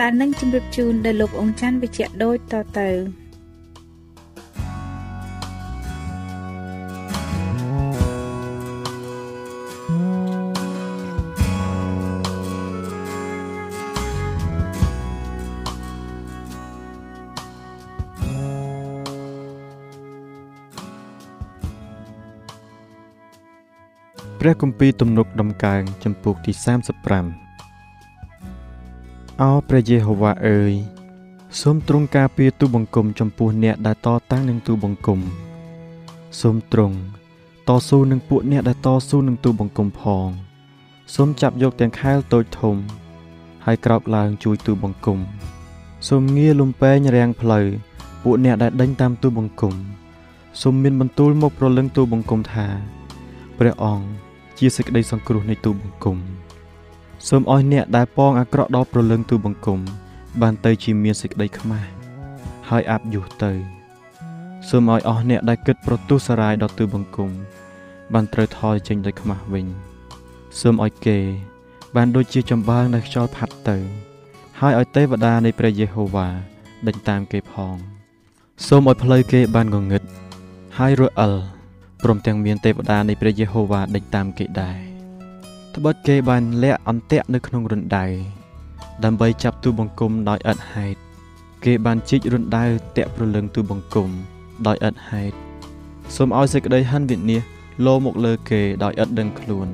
ដែលនឹងជម្រាបជូនដល់លោកអង្គច័ន្ទវិជ្ជៈដូចតទៅព្រះគម្ពីរទំនុកដំកើងចំពោះទី35 អោព្រះយេហូវ៉ាអើយសូមទ្រង់ការពារទូបង្គំចំពោះអ្នកដែលតតាំងនឹងទូបង្គំសូមទ្រង់តស៊ូនឹងពួកអ្នកដែលតស៊ូនឹងទូបង្គំផងសូមចាប់យកទាំងខែលតូចធំ ហើយក្រោកឡើងជួយទូបង្គំសូមងារលំពេងរាំងផ្លូវពួកអ្នកដែលដេញតាមទូបង្គំសូមមានបន្ទូលមកប្រលឹងទូបង្គំថា ព្រះអង្គជាសេចក្តីសង្គ្រោះនៃទូបង្គំ សូមឲ្យអ្នកដែលពងអាក្រក់ដល់ប្រលឹងទូបង្គំ បានទៅជាមានសេចក្តីខ្មាស់ហើយអាប់យុះទៅសូមឲ្យអស់អ្នកដែលគិតប្រទុសរាយដល់ទូបង្គំ បានត្រូវថយចេញដោយខ្មាស់វិញសូមឲ្យគេ បានដូចជាចំបើងនៅខ្យល់ផាត់ទៅ ហើយឲ្យទេវតានៃព្រះយេហូវ៉ាដេញតាមគេផងសូមឲ្យផ្លូវគេបានងងឹតហើយរអិលព្រមទាំងមានទេវតានៃព្រះយេហូវ៉ាដេញតាមគេដែរ ត្បិតគេបានលាក់អន្ទាក់នៅក្នុងរណ្ដៅដើម្បីចាប់ទូបង្គំដោយឥតហេតុគេបានជីករណ្ដៅតាក់ប្រលឹងទូបង្គំដោយឥតហេតុសូមឲ្យសេចក្តីហិនវិនិច្ឆ័យលោមកលើគេដោយឥតដឹងខ្លួន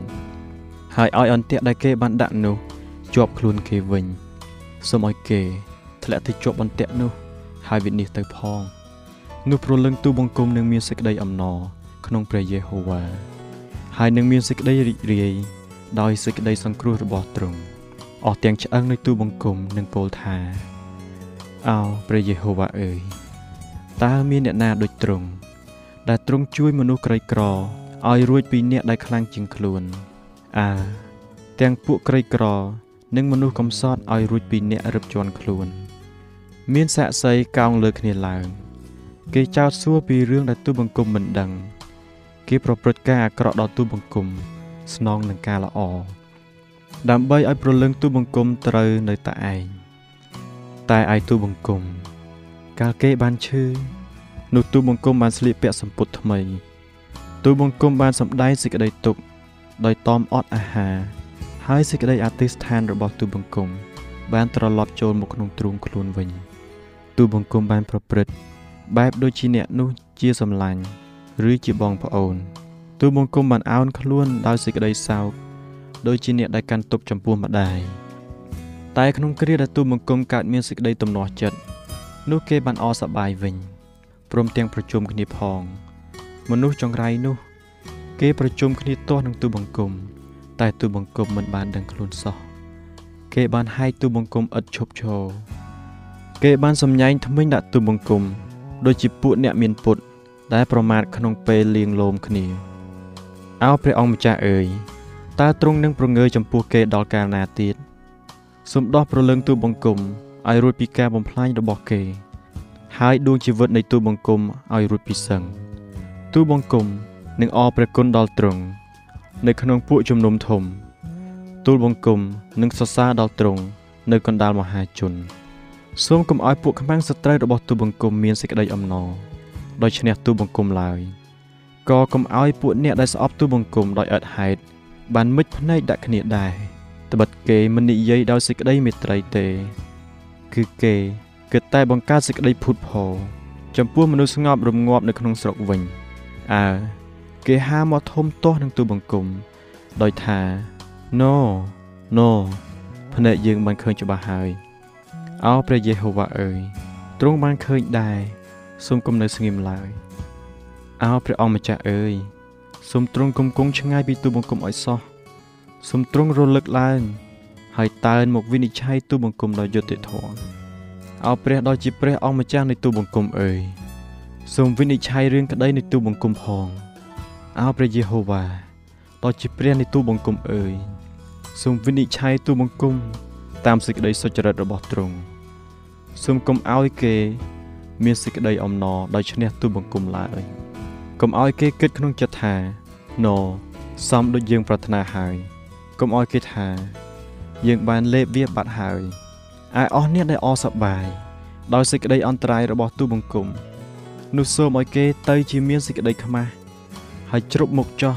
ហើយឲ្យអន្ទាក់ដែលគេបានដាក់នោះជាប់ខ្លួនគេវិញសូមឲ្យគេធ្លាក់ទៅជាប់អន្ទាក់នោះ ហើយវិនិច្ឆ័យទៅផងនោះប្រលឹងទូបង្គំនឹងមានសេចក្តីអំណរក្នុងព្រះយេហូវ៉ាហើយនឹងមានសេចក្តីរីករាយ ដោយសេចក្តីសង្គ្រោះរបស់ទ្រង់អស់ទាំងឆ្អឹងនៃទូបង្គំនឹងពោលថាអោព្រះយេហូវ៉ាអើយតើមានអ្នកណាដូចទ្រង់ដែលទ្រង់ជួយមនុស្សក្រីក្រឲ្យរួចពីអ្នកដែលខ្លាំងជាងខ្លួនអើទាំងពួកក្រីក្រនិងមនុស្សកំសត់ឲ្យរួចពីអ្នករឹបជាន់ខ្លួន មានសាក់សីកោងលើគ្នាឡើង គេចោទសួរពីរឿងដែលទូបង្គំមិនដឹង គេប្រព្រឹត្តការអាក្រក់ដល់ទូបង្គំ ស្នងនឹងការល្អដើម្បីឲ្យប្រលឹងទូបង្គំត្រូវនៅតែឯងតែឯទូបង្គំ កាលគេបានឈឺនោះទូបង្គំបានស្លៀកពាក់សម្ពុតថ្មី ទូបង្គំបានសម្ដែងសេចក្តីទុក្ខដោយតอมអត់អាហារហើយសេចក្តីអធិស្ឋានរបស់ទូបង្គំ បានត្រឡប់ចូលមកក្នុងទ្រូងខ្លួនវិញ ទូបង្គំបានប្រព្រឹត្តបែបដូចជាអ្នកនោះជាសម្លាញ់ឬជាបងប្អូន ទូបង្គំបានអោនខ្លួនដោយសេចក្តីសោកដូចជាអ្នកដែលកាន់ទុកចំពោះម្ដាយតែក្នុងគ្រាដែលទូបង្គំកើតមានសេចក្តីទំនាស់ចិត្តនោះគេបានអសប្បាយវិញព្រមទាំងប្រជុំគ្នាផង មនុស្សចង្រៃនោះ គេប្រជុំគ្នាទាស់នឹងទូបង្គំតែទូបង្គំមិនបានដឹងខ្លួនសោះគេបានហែកទូបង្គំឥតឈប់ឈរគេបានសម្ញែងថ្មិញដាក់ទូបង្គំ ដូចជាពួកអ្នកមានពុតដែលប្រមាថក្នុងពេលលៀងលោមគ្នា អោព្រះអង្គម្ចាស់អើយតើទ្រង់នឹងប្រងើចំពោះគេដល់កាលណាទៀតសូមដោះប្រលឹងទូបង្គំឲ្យរួចពីការបំផ្លាញរបស់គេ ហើយដួងជីវិតនៃទូបង្គំឲ្យរួចពីសឹងទូបង្គំនឹងអរព្រះគុណដល់ទ្រង់នៅក្នុងពួកជំនុំធំ ទូលបង្គំនឹងសរសើរដល់ទ្រង់នៅកណ្ដាលមហាជនសូមកុំឲ្យពួកខ្មាំងសត្រូវរបស់ទូបង្គំមានសេចក្តីអំណរដោយឈ្នះទូបង្គំឡើយ ក៏កុំឲ្យពួកអ្នកដែលស្អប់ទូបង្គំដោយឥតហេតុបានមិចភ្នែកដាក់គ្នាដែរត្បិតគេមិននិយាយដោយសេចក្តីមេត្រីទេ គឺគេគិតតែបង្កើតសេចក្តីភូតផលចំពោះមនុស្សស្ងប់រងាប់នៅក្នុងស្រុកវិញអើគេហាមកធំទាស់នឹងទូបង្គំដោយថាណូណូភ្នែកយើងបានឃើញច្បាស់ហើយអោព្រះយេហូវ៉ាអើយទ្រង់បានឃើញដែរសូមកុំនៅស្ងៀមឡើយ អោព្រះអង្គម្ចាស់អើយសូមទ្រង់គង់គង់ឆ្ងាយពីទូបង្គំឲ្យសោះសូមទ្រង់រលឹកឡើង ហើយតើនមកវិនិច្ឆ័យទូបង្គំដោយយុត្តិធម៌អោព្រះដ៏ជាព្រះអង្គម្ចាស់នៃទូបង្គំអើយសូមវិនិច្ឆ័យរឿងក្តីនៃទូបង្គំផងអោព្រះយេហូវ៉ាដ៏ជាព្រះនៃទូបង្គំអើយសូមវិនិច្ឆ័យទូបង្គំ តាមសេចក្តីសុចរិតរបស់ទ្រង់សូមកុំឲ្យគេ មានសេចក្តីអំណរដោយឈ្នះទូបង្គំឡើយ កុំឲ្យគេគិតក្នុងចិត្តថាណសំដូចយើងប្រាថ្នាហើយកុំឲ្យគេថា យើងបានលេបវាបាត់ហើយឯអស់អ្នកដែលអសប្បាយដោយសេចក្តីអន្តរាយរបស់ទូបង្គំនោះសូមឲ្យគេទៅជាមានសេចក្តីខ្មាស់ហើយជ្រប់មុខចោះ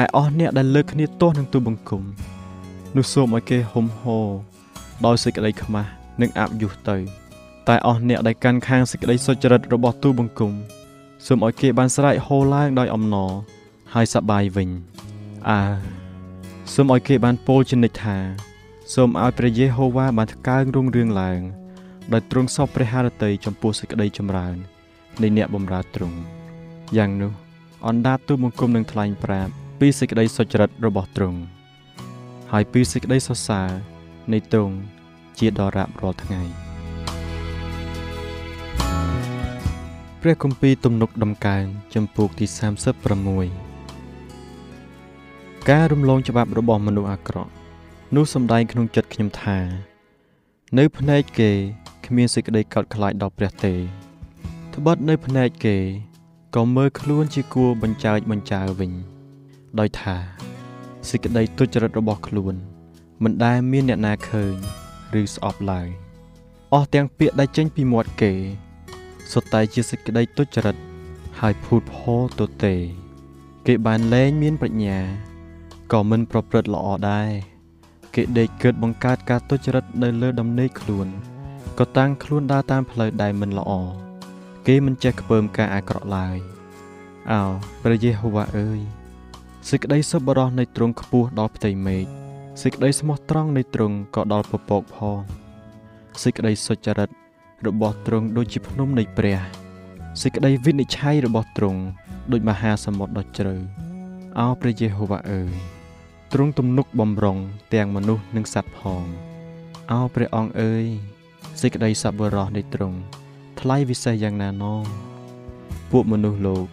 ឯអស់អ្នកដែលលើកគ្នាទាស់នឹងទូបង្គំនោះសូមឲ្យគេហុំហោដោយសេចក្តីខ្មាស់និងអាប់យុះទៅ តែអស់អ្នកដែលកាន់ខាងសេចក្តីសុចរិតរបស់ទូបង្គំ សូមឲ្យគេបានស្រែកហូរឡើងដោយអំណរហើយសប្បាយវិញអើសូមឲ្យគេបានពោលជានិច្ចថាសូមឲ្យព្រះយេហូវ៉ាបានថ្កើងរុងរឿងឡើងដោយទ្រង់សពព្រះハរតីចំពោះសេចក្តីចម្រើននៃអ្នកបម្រើទ្រង់យ៉ាងនោះអណ្ដាតទូបង្គំនឹងថ្លែងប្រាប់ពីសេចក្តីសុចរិតរបស់ទ្រង់ហើយពីសេចក្តីសរសើរនៃទ្រង់ជាដរាបរាល់ថ្ងៃ ព្រះគម្ពីរទំនុកដំកើងចំពោះទី36ការរំលងច្បាប់របស់មនុស្សអាក្រក់នោះសំដែងក្នុងចិត្តខ្ញុំថា នៅភ្នែកគេគ្មានសេចក្តីកោតខ្លាចដល់ព្រះទេត្បិតនៅភ្នែកគេក៏មើលខ្លួនជាគួរបញ្ចើចបញ្ចើវិញ ដោយថាសេចក្តីទុច្ចរិតរបស់ខ្លួន មិនដែលមានអ្នកណាឃើញ ឬស្អប់ឡើយអស់ទាំងពាក្យដែលចេញពីមាត់គេ សុទ្ធតែជាសេចក្តីទុច្ចរិតហើយភូតផលទទេ គេបានលែងមានប្រាជ្ញាក៏មិនប្រព្រឹត្តល្អដែរគេដេកគិតបង្កើតការទុច្ចរិតនៅលើដំណេកខ្លួនក៏តាំងខ្លួនដើរតាមផ្លូវដែលមិនល្អគេមិនចេះខ្ពើមការអាក្រក់ឡើយអោព្រះយេហូវ៉ាអើយសេចក្តីសុបរោះនៃទ្រង់ខ្ពស់ដល់ផ្ទៃមេឃសេចក្តីស្មោះត្រង់នៃទ្រង់ក៏ដល់ពពកផងសេចក្តីសុចរិត របស់ទ្រង់ដូចជាភ្នំនៃព្រះសេចក្តីវិនិច្ឆ័យរបស់ទ្រង់ដូចមហាសមុទ្រដ៏ជ្រៅអោព្រះយេហូវ៉ាអើយទ្រង់ទំនុកបំរុងទាំងមនុស្សនិងសត្វផងអោព្រះអង្គអើយសេចក្តីសប្បុរសនៃទ្រង់ថ្លៃវិសេសយ៉ាងណាណោពួកមនុស្សលោក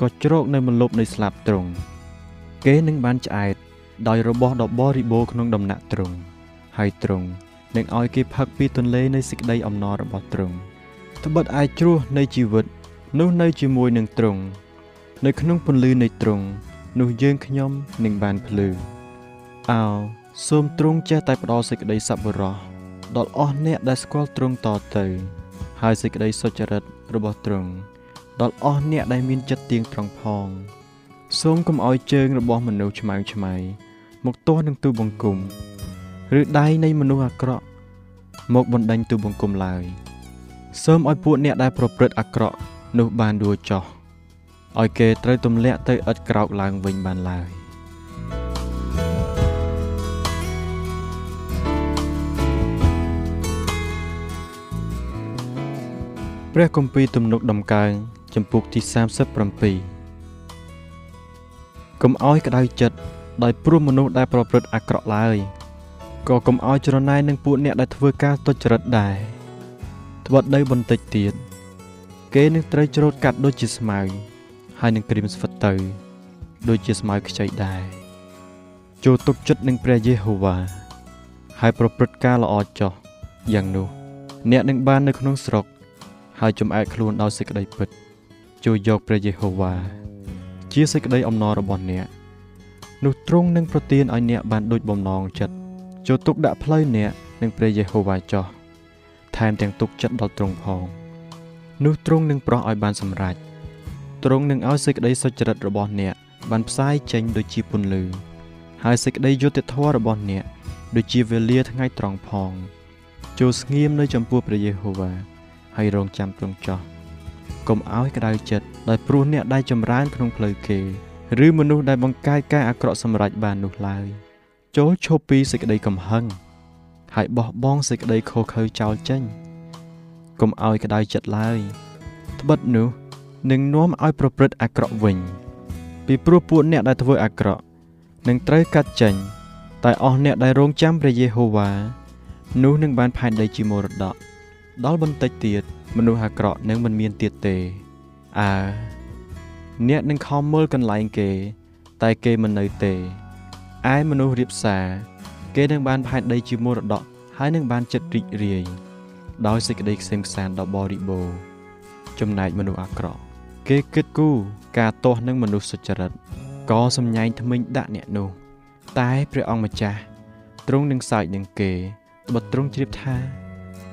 ក៏ជ្រោកនៅមលប់នៃស្លាប់ទ្រង់គេនឹងបានឆ្អែតដោយរបស់ដ៏បរិបូរក្នុងដំណាក់ទ្រង់ហើយទ្រង់ នឹងឲ្យគេផឹកពីទន្លេនៃសេចក្តីអំណររបស់ទ្រង់ត្បិតឯជ្រោះនៃជីវិត នោះនៅជាមួយនឹងទ្រង់នៅក្នុងពន្លឺនៃទ្រង់នោះយើងខ្ញុំនឹងបានភ្លឺអោសូមទ្រង់ចេះតែផ្ដល់សេចក្តីសប្បុរសដល់អស់អ្នកដែលស្គាល់ទ្រង់តទៅ ហើយសេចក្តីសុចរិតរបស់ទ្រង់ដល់អស់អ្នកដែលមានចិត្តទៀងត្រង់ផង សូមកុំឲ្យជើងរបស់មនុស្សឆ្មៅឆ្មៃមកទាស់នឹងទូបង្គំ ឬដៃនៃមនុស្សអាក្រក់មកបណ្ដេញទូបង្គំឡើយសូមឲ្យពួកអ្នកដែលប្រព្រឹត្តអាក្រក់នោះបានដួលចោះឲ្យគេត្រូវទម្លាក់ទៅឥតក្រោកឡើងវិញបានឡើយព្រះគម្ពីរទំនុកដំកើងចំពុកទី37កុំឲ្យក្តៅចិត្តដោយព្រោះមនុស្សដែលប្រព្រឹត្តអាក្រក់ឡើយ ក៏កុំឲ្យច្រណែននឹងពួកអ្នកដែលធ្វើការទុច្ចរិតដែរត្បិតនៅបន្តិចទៀតគេនឹងត្រូវច្រូតកាត់ដូចជាស្មៅហើយនឹងក្រៀមស្វិតទៅ ដូចជាស្មៅខ្ចីដែរចូលទុកចិត្តនឹងព្រះយេហូវ៉ាហើយប្រព្រឹត្តការល្អចោះយ៉ាងនោះ អ្នកនឹងបាននៅក្នុងស្រុក ហើយចំអែកខ្លួនដោយសេចក្តីពិតជួយយកព្រះយេហូវ៉ាជាសេចក្តីអំណររបស់អ្នកនោះទ្រង់នឹងប្រទានឲ្យអ្នកបានដូចបំណងចិត្ត ចូលទុកដាក់ផ្លូវអ្នកនឹងព្រះយេហូវ៉ាចោះថែមទាំងទុកចិត្តដល់ទ្រង់ផងនោះទ្រង់នឹងប្រោះឲ្យបានសម្រេចទ្រង់នឹងឲ្យសេចក្តីសុចរិតរបស់អ្នកបានផ្សាយចេញដូចជាពន្លឺហើយសេចក្តីយុត្តិធម៌របស់អ្នកដូចជាវេលាថ្ងៃត្រង់ផងចូលស្ងៀមនៅចំពោះព្រះយេហូវ៉ាហើយរងចាំទ្រង់ចោះកុំឲ្យក្តៅចិត្តដោយព្រោះអ្នកដែលចម្រើនក្នុងផ្លូវគេ ឬមនុស្សដែលបង្កើតការអាក្រក់សម្រេចបាននោះឡើយ ចូលឈប់ពីសេចក្តីកំហឹងហើយបោះបង់សេចក្តីខុសខើចោលចេញកុំឲ្យក្តៅចិត្តឡើយត្បិតនោះនឹងនាំឲ្យប្រព្រឹត្តអាក្រក់វិញ ពីព្រោះពួកអ្នកដែលធ្វើអាក្រក់នឹងត្រូវកាត់ចេញ តែអស់អ្នកដែលរងចាំព្រះយេហូវ៉ានោះនឹងបានផែនដីជាមរតកដល់បន្តិចទៀតមនុស្សអាក្រក់នឹងមិនមានទៀតទេអើអ្នកនឹងខំមើលកន្លែងគេ តែគេមិននៅទេ ឯមនុស្សរៀបសារគេនឹងបានផែនដីជាមរតកហើយនឹងបានចិត្តរីករាយដោយសេចក្តីក្សេមក្សាន្តដ៏បរិបូរណ៍ចំណែកមនុស្សអាក្រក់គេគិតគូរការទាស់នឹងមនុស្សសុចរិតក៏សំញែងថ្មិញដាក់អ្នកនោះ តែព្រះអង្គម្ចាស់ទ្រង់នឹងសើចនឹងគេបើទ្រង់ជ្រាបថា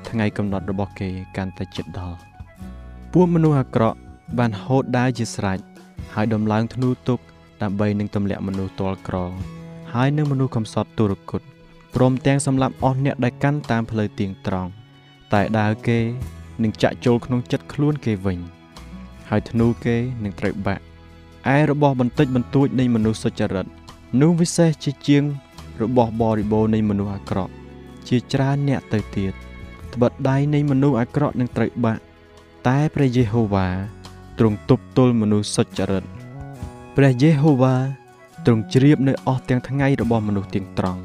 ថ្ងៃកំណត់របស់គេកាន់តែជិតដល់ពួកមនុស្សអាក្រក់បានហូតដើរជាស្រេចហើយដំឡើងធ្នូទុកដើម្បីនឹងទម្លាក់មនុស្សទាល់ក្រ ហើយនឹងមនុស្សកំសត់ទុរគតព្រមទាំងសម្លាប់អស់អ្នកដែលកាន់តាមផ្លូវទៀងត្រង់តែដើរគេនឹងចាក់ចូលក្នុងចិត្តខ្លួនគេវិញហើយធ្នូគេនឹងត្រូវបាក់ឯរបស់បន្តិចបន្តួចនៃមនុស្សសុចរិតនោះវិសេសជាជាង របស់បរិបូរនៃមនុស្សអាក្រក់ជាច្រើនអ្នកទៅទៀតត្បិតដៃនៃមនុស្សអាក្រក់នឹងត្រូវបាក់តែព្រះយេហូវ៉ាទ្រង់ទប់ទល់មនុស្សសុចរិតព្រះយេហូវ៉ា ទ្រង់ជ្រាបនៅអស់ទាំងថ្ងៃរបស់មនុស្សទាំងត្រង់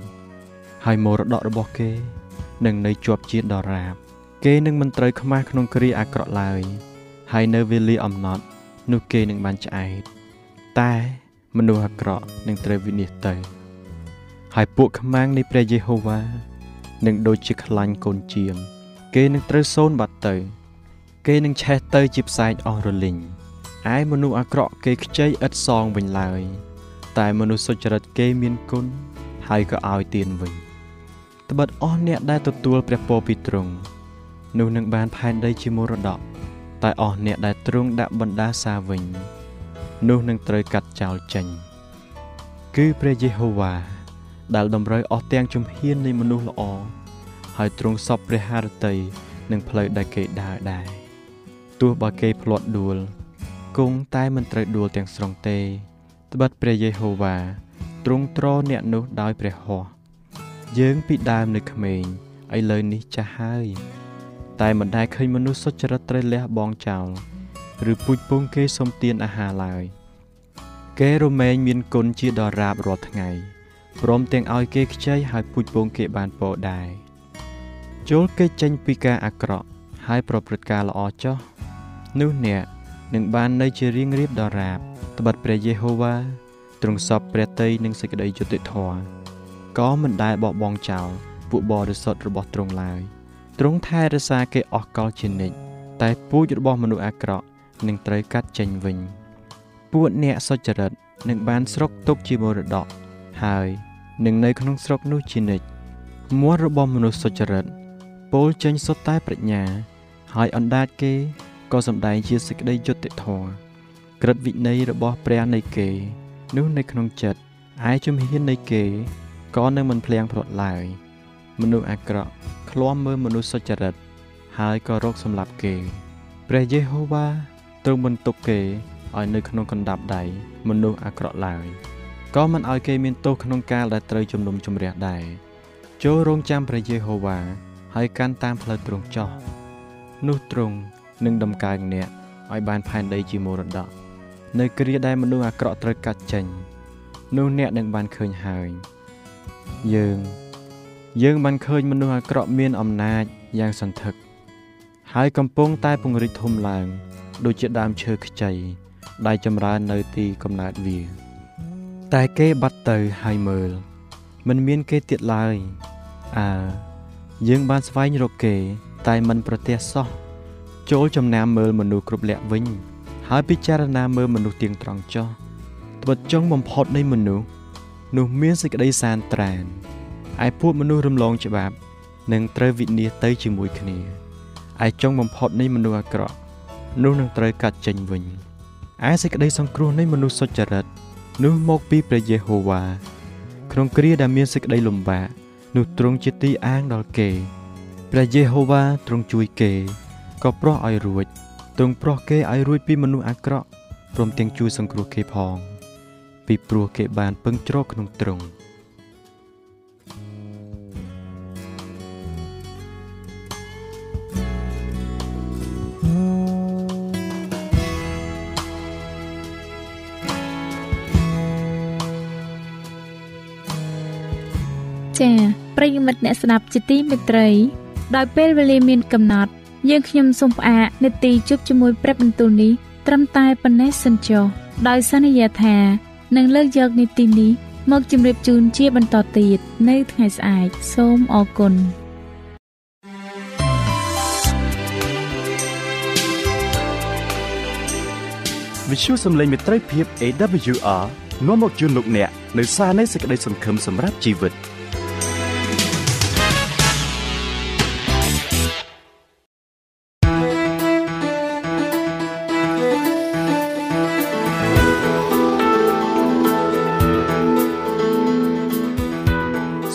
ហើយមរតករបស់គេនឹងនៅជាប់ជាតិដរាប គេនឹងមិនត្រូវខ្មាស់ក្នុងគ្រាអាក្រក់ឡើយ ហើយនៅវេលាអំណត់ នោះគេនឹងបានឆ្អែតតែមនុស្សអាក្រក់នឹងត្រូវវិនិច្ឆ័យទៅ ហើយពួកខ្មាំងនៃព្រះយេហូវ៉ានឹងដូចជាខ្លាញ់កូនជៀមគេនឹងត្រូវសូនបាត់ទៅ គេនឹងឆេះទៅជាផ្សែងអស់រលីងឯមនុស្សអាក្រក់គេខ្ចីឥតសងវិញឡើយ តែមនុស្សសុចរិតគេមានគុណហើយក៏ឲ្យទានវិញត្បិតអស់អ្នកដែលទទួលព្រះពរពីទ្រង់នោះនឹងបានផែនដីជាមរតកតែអស់អ្នកដែលទ្រង់ដាក់បណ្ដាសាវិញ នោះនឹងត្រូវកាត់ចោលចេញគឺព្រះយេហូវ៉ាដែលតម្រូវអស់ទាំងជំហាននៃមនុស្សល្អហើយទ្រង់សពព្រះハរតីនឹងផ្លូវដែលគេដើរដែរទោះបើគេភ្លាត់ដួលគង់តែមិនត្រូវដួលទាំងស្រុងទេ ត្បិតព្រះយេហូវ៉ាទ្រង់ទ្រអ្នកនោះដោយព្រះហស្ថយើងពីដើមនៅក្មេងឥឡូវនេះចាស់ហើយ តែមិនដែលឃើញមនុស្សសុចរិតត្រូវលះបង់ចោលឬពូជពងគេសុំទានអាហារឡើយគេរមែងមានគុណជាដរាបរាល់ថ្ងៃព្រមទាំងឲ្យគេខ្ចីហើយពូជពងគេបានពោដែរចូលគេចេញពីការអាក្រក់ហើយប្រព្រឹត្តការល្អចោះនោះអ្នក នឹងបាននៅជារៀងរៀបដរាបត្បិតព្រះយេហូវ៉ាទ្រង់សពព្រះតីនឹងសេចក្តីយុត្តិធម៌ក៏មិនដែលបោះបង់ចោលពួកបរិសុទ្ធរបស់ទ្រង់ឡើយទ្រង់ថែរក្សាគេអស់កលជានិច្ចតែពូជរបស់មនុស្សអាក្រក់នឹងត្រូវកាត់ចេញវិញពួកអ្នកសុចរិតនឹងបានស្រុកទុកជាមរតកហើយនឹងនៅក្នុងស្រុកនោះជានិច្ចមាត់របស់មនុស្សសុចរិតពោលចេញសុទ្ធតែប្រាជ្ញា ហើយអណ្ដាតគេ ក៏សម្ដែងជាសេចក្តីយុត្តិធម៌ក្រឹតវិន័យរបស់ព្រះនៃគេនោះនៅក្នុងចិត្តឯជំហាននៃគេក៏នឹងមិនភ្លៀងព្រាត់ឡើយមនុស្សអាក្រក់ឃ្លាំមើលមនុស្សសុចរិត ហើយក៏រកសម្លាប់គេព្រះយេហូវ៉ាទ្រង់បន្ទុកគេឲ្យនៅក្នុងកណ្ដាប់ដៃមនុស្សអាក្រក់ឡើយក៏មិនឲ្យគេមានទោសក្នុងកាលដែលត្រូវជំនុំជម្រះដែរចូលរងចាំព្រះយេហូវ៉ាហើយកាន់តាមផ្លូវទ្រង់ចោះនោះទ្រង់ នឹងដំកើងអ្នកឲ្យបានផែនដីជាមរតកនៅគ្រាដែលមនុស្សអាក្រក់ត្រូវកាត់ចេញនោះអ្នកនឹងបានឃើញហើយយើងយើងបានឃើញមនុស្សអាក្រក់មានអំណាចយ៉ាងសន្ធឹកហើយកំពុងតែពង្រីកធំឡើង ដូចជាដើមឈើខ្ចីដែលចម្រើននៅទីកំណើតវា តែគេបាត់ទៅហើយមើលមិនមានគេទៀតឡើយអើយើងបានស្វែងរកគេ តែមិនប្រទះសោះ ចូលចំណាំមើលមនុស្សគ្រប់លក្ខវិញ ហើយពិចារណាមើលមនុស្សទៀងត្រង់ចោះត្បិតចុងបំផុតនៃមនុស្សនោះមានសេចក្តីសានត្រានឯពួកមនុស្សរំលងច្បាប់នឹងត្រូវវិនិច្ឆ័យទៅជាមួយគ្នាឯចុងបំផុតនៃមនុស្សអាក្រក់នោះនឹងត្រូវកាត់ចេញវិញឯសេចក្តីសង្គ្រោះនៃមនុស្សសុចរិតនោះមកពីព្រះយេហូវ៉ាក្នុងគ្រាដែលមានសេចក្តីលំបាកនោះទ្រង់ជាទីអាងដល់គេព្រះយេហូវ៉ាទ្រង់ជួយគេ ក៏ប្រោះឲ្យរួចទ្រង់ប្រោះគេឲ្យរួចពីមនុស្សអាក្រក់ព្រមទាំងជួយសង្គ្រោះគេផង ពីព្រោះគេបានពឹងជ្រកក្នុងទ្រង់ចា៎ប្រិយមិត្តអ្នកស្ដាប់ជាទីមេត្រី ដោយពេលវេលាមានកំណត់ យើងខ្ញុំសូមផ្អាកនាទីជប់ជាមួយព្រឹបបន្ទូលនេះត្រឹមតែប៉ុណ្ណេះសិនចុះដោយសន្យាថានឹងលើកយកនាទីនេះមកជម្រាបជូនជាបន្តទៀតនៅថ្ងៃស្អែកសូមអរគុណវិទ្យុសំឡេងមេត្រីភាព AWR នាំមកជូនលោកអ្នកនៅសារនៃសេចក្តីសង្ឃឹមសម្រាប់ជីវិត។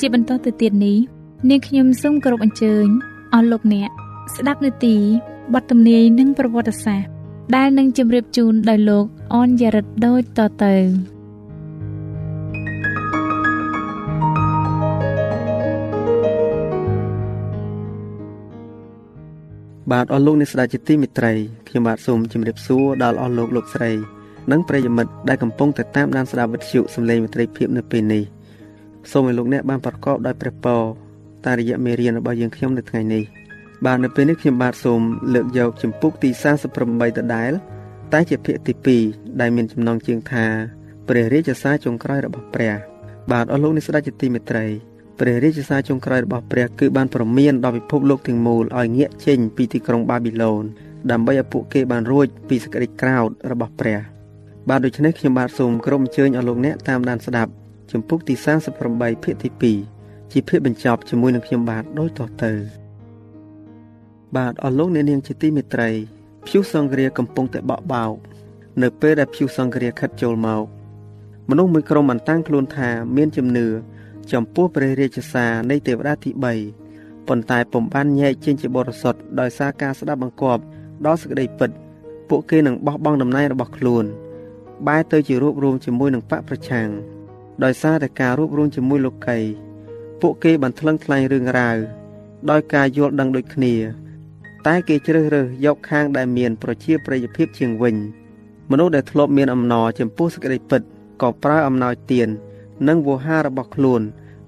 ជាបន្តទៅទៀតនេះនាងខ្ញុំសូមគោរពអញ្ជើញអស់លោកអ្នកស្ដាប់នាទីបទទំនាយនិងប្រវត្តិសាស្ត្រដែលនឹងជម្រាបជូនដោយលោកអនយ៉ារិតដូចតទៅបាទអស់លោកអ្នកស្ដាប់ជាទីមេត្រីខ្ញុំបាទសូមជម្រាបសួរដល់អស់លោកលោកស្រី និងប្រិយមិត្តដែលកំពុងតែតាមដានស្ដាប់វិទ្យុសំឡេងមេត្រីភាពនៅពេលនេះ។ សូមឲ្យលោកអ្នកបានប្រកបដោយព្រះពរតាមរយៈមេរៀនរបស់យើងខ្ញុំនៅថ្ងៃនេះបាទនៅពេលនេះខ្ញុំបាទសូមលើកយកចម្ពោះទី48ដដែលតែជាភាគទី2ដែលមានចំណងជើងថាព្រះរាជសារចុងក្រោយរបស់ព្រះ បាទអស់លោកនេះស្ដេចជាទីមេត្រីព្រះរាជសារចុងក្រោយរបស់ព្រះគឺបានប្រមានដល់ពិភពលោកទាំងមូលឲ្យងាកចេញពីទីក្រុងបាប៊ីឡូនដើម្បីឲ្យពួកគេបានរួចពីសក្តិក្រោធរបស់ព្រះបាទដូច្នេះខ្ញុំបាទសូមក្រុមអញ្ជើញឲ្យលោកអ្នកតាមដានស្ដាប់ ចំពុកទី38ភាគទី2ជាភាគបញ្ចប់ជាមួយនឹងខ្ញុំបាទដូចតទៅ បាទអស់លោកអ្នកនាងជាទីមេត្រីភុសង្គ្រាកំពុងតែបក់បោកនៅពេលដែលភុសង្គ្រាខិតចូលមកមនុស្សមួយក្រុមបានតាំងខ្លួនថាមានជំនឿចំពោះព្រះរាជសារនៃទេវតាទី3ប៉ុន្តែពុំបានញែកចេញជាបរិសុទ្ធដោយសារការស្ដាប់បង្គាប់ដល់សេចក្តីពិត ពួកគេនឹងបោះបង់តំណែងរបស់ខ្លួន បែរទៅជារួបរวมជាមួយនឹងបកប្រឆាំង ដោយសារតែការរួបរวมជាមួយលោកីពួកគេបានថ្លឹងថ្លែងរឿងរ៉ាវដោយការយល់ដឹងដូចគ្នា តែគេជ្រើសរើសយកខាងដែលមានប្រជាប្រិយភាពជាងវិញមនុស្សដែលធ្លាប់មានអំណរចំពោះសេចក្តីពិតក៏ប្រើអំណោយទាននិងវោហាររបស់ខ្លួន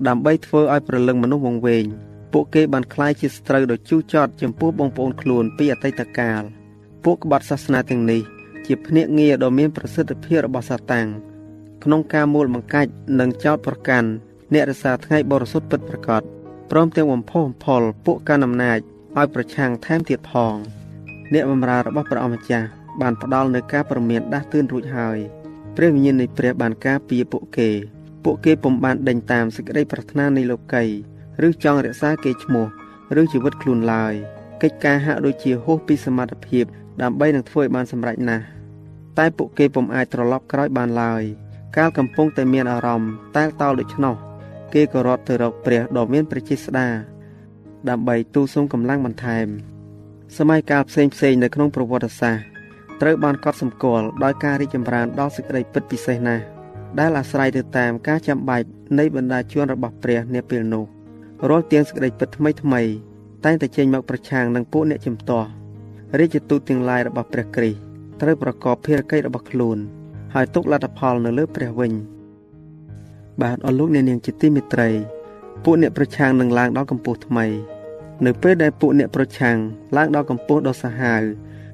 ដើម្បីធ្វើឲ្យប្រលឹងមនុស្សវង្វេងពួកគេបានคล้ายជាស្ត្រូវដ៏ជូរចត់ចំពោះបងប្អូនខ្លួនពីអតីតកាលពួកក្បត់សាសនាទាំងនេះជាភ្នាក់ងារដ៏មានប្រសិទ្ធភាពរបស់សាតាំង ក្នុងការមូលបង្កាច់និងចោតប្រកាន់អ្នករសាថ្ងៃបរិសុទ្ធពិតប្រាកដព្រមទាំងបំផុសបំផុលពួកកាន់អំណាចឲ្យប្រឆាំងថែមទៀតផង អ្នកបម្រើរបស់ព្រះអង្គម្ចាស់បានផ្ដល់នូវការប្រមានដាស់តឿនរួចហើយព្រះវិញ្ញាណនៃព្រះបានការពារពួកគេ ពួកគេពុំបានដេញតាមសេចក្តីប្រាថ្នានៃលោកីឬចង់រក្សាគេឈ្មោះឬជីវិតខ្លួនឡើយកិច្ចការហាក់ដូចជាហួសពីសមត្ថភាពដើម្បីនឹងធ្វើឲ្យបានសម្រេចណាស់តែពួកគេពុំអាចត្រឡប់ក្រោយបានឡើយ កាលកំពុងតែមានអារម្មណ៍តែលតោលដូច្នោះគេក៏រត់ទៅរកព្រះដ៏មានព្រះចេស្តាដើម្បីទូលសុំកម្លាំងបន្ថែម សម័យកាលផ្សេងផ្សេងនៅក្នុងប្រវត្តិសាស្ត្រត្រូវបានកត់សម្គាល់ដោយការរីកចម្រើនដល់សេចក្តីពិតពិសេសណាស់ដែលអាស្រ័យទៅតាមការចាំបាច់នៃបណ្ដាជនរបស់ព្រះនាពេលនោះរាល់ទាំងសេចក្តីពិតថ្មីថ្មីតែងតែចេញមកប្រឆាំងនឹងពួកអ្នកជំទាស់រាជទូតទាំងឡាយរបស់ព្រះគ្រីស្ទត្រូវប្រកបភារកិច្ចរបស់ខ្លួន ហើយទុកលទ្ធផលនៅលើព្រះវិញបាទអរលោកអ្នកនាងជាទីមេត្រីពួកអ្នកប្រឆាំងនឹងឡើងដល់កម្ពស់ថ្មី នៅពេលដែលពួកអ្នកប្រឆាំងឡើងដល់កម្ពស់ដ៏សាហាវ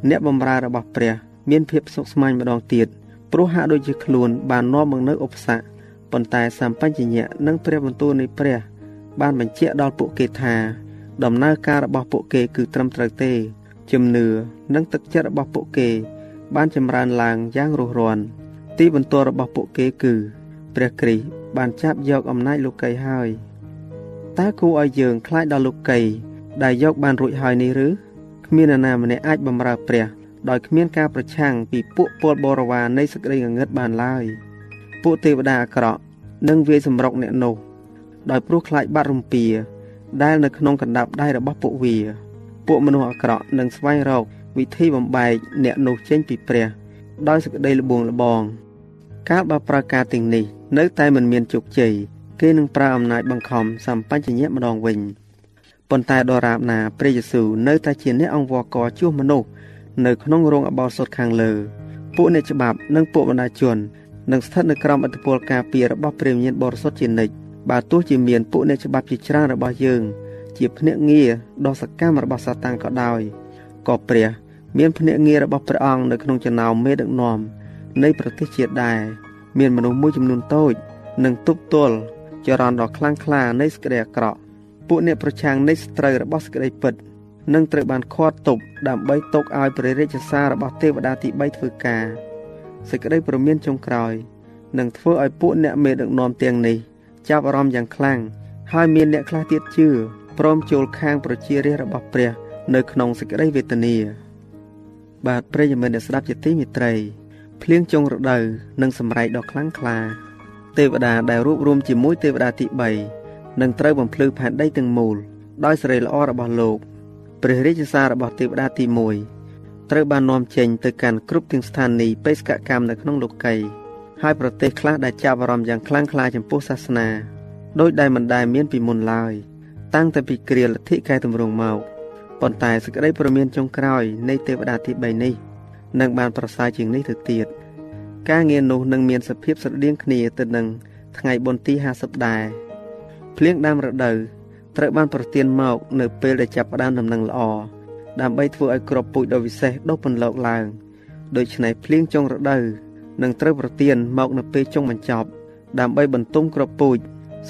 អ្នកបម្រើរបស់ព្រះមានភាពសុខស្មាញម្ដងទៀតព្រោះហាក់ដូចជាខ្លួនបាននាំមកនៅឧបសគ្គប៉ុន្តែសម្បញ្ញៈនិងព្រះបន្ទូលនៃព្រះ បានបញ្ជាក់ដល់ពួកគេថា ដំណើរការរបស់ពួកគេគឺត្រឹមត្រូវទេជំនឿនិងទឹកចិត្តរបស់ពួកគេ បានចម្រើនឡើងយ៉ាងរស់រាន ទីបន្ទាល់របស់ពួកគេគឺ ព្រះគ្រីស្ទបានចាប់យកអំណាចលោកីហើយតើគួរឲ្យយើងខ្លាចដល់លោកីដែលយកបានរួចហើយនេះឬគ្មាននរណាម្នាក់អាចបម្រើព្រះដោយគ្មានការប្រឆាំងពីពួកពលបរិវារនៃសក្តិងងឹតបានឡើយពួកទេវតាអាក្រក់នឹងវាយសម្រុកអ្នកនោះដោយព្រោះខ្លាចបាត់រំពាដែលនៅក្នុងកណ្ដាប់ដៃរបស់ពួកវា ពួកមនុស្សអាក្រក់នឹងស្វែងរកវិធីបំបែកអ្នកនោះចេញពីព្រះ ដោយសេចក្តីល្បួងល្បង កាលបើប្រើការទាំងនេះនៅតែមិនមានជោគជ័យគេនឹងប្រើអំណាចបង្ខំសម្បញ្ញៈម្ដងវិញប៉ុន្តែដរាបណាព្រះយេស៊ូវនៅតែជាអ្នកអង្វរករជួសមនុស្សនៅក្នុងរោងអបោសុតខាងលើពួកអ្នកច្បាប់និងពួកបណ្ដាជននឹងស្ថិតនៅក្រោមឥទ្ធិពលការពាររបស់ព្រះវិញ្ញាណបរិសុទ្ធជានិច្ចបើទោះជាមានពួកអ្នកច្បាប់ជាច្រើនរបស់យើង ជាភ្នាក់ងារដ៏សកម្មរបស់សាតាំងក៏ដោយក៏ព្រះ មានភ្នាក់ងាររបស់ព្រះអង្គនៅក្នុងចំណោមមេដឹកនាំ នៃប្រទេសជាតិដែរមានមនុស្សមួយចំនួនតូចនឹងទប់ទល់ចរន្តដ៏ខ្លាំងក្លានៃសេចក្តីអាក្រក់ពួកអ្នកប្រឆាំងនៃស្ត្រូវរបស់សេចក្តីពិតនឹងត្រូវបានឃាត់ទប់ដើម្បីទុកឲ្យព្រះរាជសាររបស់ទេវតាទី3ធ្វើការសេចក្តីប្រមានចុងក្រោយនឹងធ្វើឲ្យពួកអ្នកមេដឹកនាំទាំងនេះចាប់អារម្មណ៍យ៉ាងខ្លាំងហើយមានអ្នកខ្លះទៀតជឿព្រមចូលខាងប្រជារាស្ត្ររបស់ព្រះ នៅក្នុងសេចក្តីវេទនាបាទព្រះយមអ្នកស្ដាប់ជាទីមេត្រី ភ្លៀងចុងរដូវនឹងសម្រែកដ៏ខ្លាំងក្លា ទេវតាដែលរួបរวมជាមួយទេវតាទី3នឹងត្រូវបំភ្លឺផែនដីទាំងមូល ដោយសេរីល្អរបស់លោកព្រះរាជសាររបស់ទេវតាទី1ត្រូវបាននាំចេញទៅកាន់គ្រប់ទាំងស្ថានីយបេសកកម្មនៅក្នុងលោកីហើយប្រទេសខ្លះដែលចាប់អារម្មណ៍យ៉ាងខ្លាំងក្លាចំពោះសាសនាដោយដែលមិនដែលមានពីមុនឡើយតាំងតែពីគ្រាលទ្ធិកែតម្រង់មកប៉ុន្តែសេចក្តីព្រមានចុងក្រោយនៃទេវតាទី3នេះ នឹងបានប្រសើរជាងនេះទៅទៀតការងារនោះនឹងមានសភាពស្រដៀងគ្នាទៅនឹងថ្ងៃបុណ្យទី50ដែរភ្លៀងដើមរដូវត្រូវបានប្រទានមក នៅពេលដែលចាប់ផ្ដើមដំណឹងល្អដើម្បីធ្វើឲ្យក្របពូជដ៏វិសេសដុះពន្លកឡើងដូច្នេះភ្លៀងចុងរដូវនឹងត្រូវប្រទានមកនៅពេលចុងបញ្ចប់ ដើម្បីបន្ទុំក្របពូជ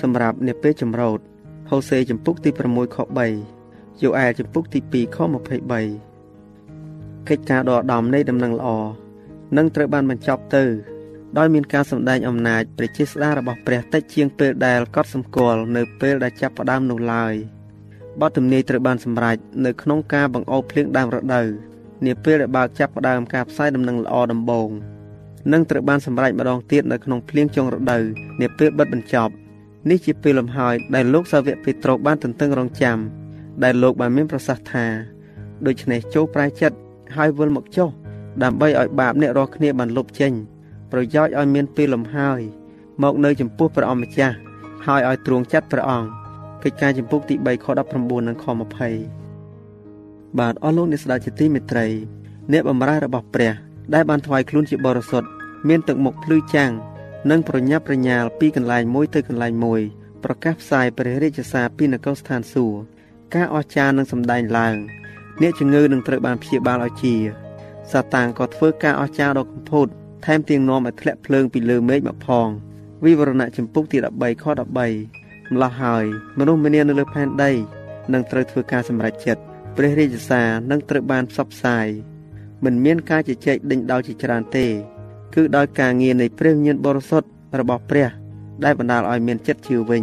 សម្រាប់នៅពេលចម្រោតហូសេចំពុកទី6ខ3យូអែលចំពុកទី2ខ23 កិច្ចការដ៏ឧត្តមនៃដំណឹងល្អនឹងត្រូវបានបញ្ចប់ទៅដោយមានការសម្ដែងអំណាចព្រះចេស្តារបស់ព្រះតិចជាងពេលដែលកត់សម្គាល់នៅពេលដែលចាប់ផ្ដើមនោះឡើយបទទំនាយត្រូវបានសម្រេចនៅក្នុងការបង្អោបភ្លៀងដើមរដូវនាពេលដែលបើកចាប់ផ្ដើមការផ្សាយដំណឹងល្អដំបូងនឹងត្រូវបានសម្រេចម្ដងទៀតនៅក្នុងភ្លៀងចុងរដូវនាពេលបិទបញ្ចប់នេះជាពេលលំហើយដែលលោកសាវកពេត្រុសបានទន្ទឹងរង់ចាំដែលលោកបានមានប្រសាសន៍ថាដូច្នេះចូលប្រែចិត្ត ហើយវិលមកចុះដើម្បីឲ្យបាបអ្នករាល់គ្នាបានលុបចេញ ប្រយោជន៍ឲ្យមានពេលលំហើយមកនៅចំពោះព្រះអង្គម្ចាស់ហើយឲ្យទ្រង់ចាត់ព្រះអង្គកិច្ចការចំពុកទី3ខ19និងខ20បាទអស់លោកអ្នកស្ដេចជាទីមេត្រី អ្នកបម្រើរបស់ព្រះ ដែលបានថ្វាយខ្លួនជាបរិសុទ្ធមានទឹកមុខភ្លឺចាំងនិងប្រញាប់ប្រញាល់ពីកន្លែងមួយទៅកន្លែងមួយប្រកាសផ្សាយព្រះរាជសារពីនគរស្ថានសួគ៌ការអស្ចារ្យនឹងសម្ដែងឡើង អ្នកជំងឺនឹងត្រូវបានព្យាបាលឲ្យជាសាតាំងក៏ធ្វើការអស្ចារ្យដ៏កំពូតថែមទាំងនាំឲ្យធ្លាក់ភ្លើងពីលើមេឃមកផងវិវរណៈចម្ពុកទី13ខ13ម្លោះហើយមនុស្សម្នានៅលើផែនដីនឹងត្រូវធ្វើការសម្រេចចិត្តព្រះរាជសារនឹងត្រូវបានផ្សព្វផ្សាយមិនមានការជជែកដេញដោលជាច្រើនទេ គឺដោយការងារនៃព្រះវិញ្ញាណបរិសុទ្ធរបស់ព្រះ ដែលបណ្ដាលឲ្យមានចិត្តជឿវិញ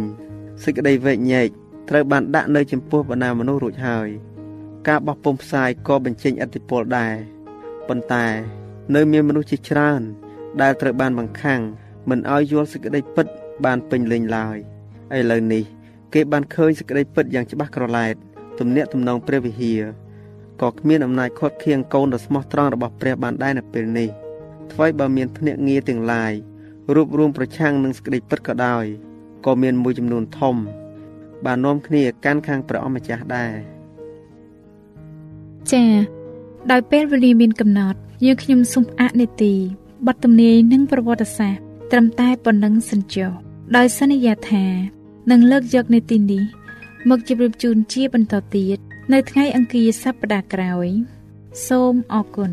សេចក្តីវែកញែកត្រូវបានដាក់នៅចំពោះបណ្ដាមនុស្សរួចហើយ ការបោះពុម្ពផ្សាយក៏បញ្ចេញឥទ្ធិពលដែរប៉ុន្តែ នៅមានមនុស្សជាច្រើន ដែលត្រូវបានបង្ខាំងមិនឲ្យយល់សេចក្តីពិត បានពេញលេញឡើយឥឡូវនេះ គេបានឃើញសេចក្តីពិតយ៉ាងច្បាស់ក្រឡែតទំនាក់ទំនងព្រះវិហារក៏គ្មានអំណាចខាត់ខៀងកូនដ៏ស្មោះត្រង់របស់ព្រះបានដែរនៅពេលនេះថ្មីបើមានភ្នាក់ងារទាំងឡាយរួបរวมប្រឆាំងនឹងសេចក្តីពិតក៏ដោយក៏មានមួយចំនួនធំ បាននាំគ្នាកាន់ខាងព្រះអម្ចាស់ដែរ ចា៎ដោយពេលវេលាមានកំណត់យើងខ្ញុំសូមផ្អាកនេតិបទទំនាយនិងប្រវត្តិសាស្ត្រត្រឹមតែប៉ុណ្ណឹងសិនចុះដោយសន្យាថានឹងលើកយកនេតិនេះមកជម្រាបជូនជាបន្តទៀតនៅថ្ងៃអង្គារសប្តាហ៍ក្រោយ សូមអរគុណ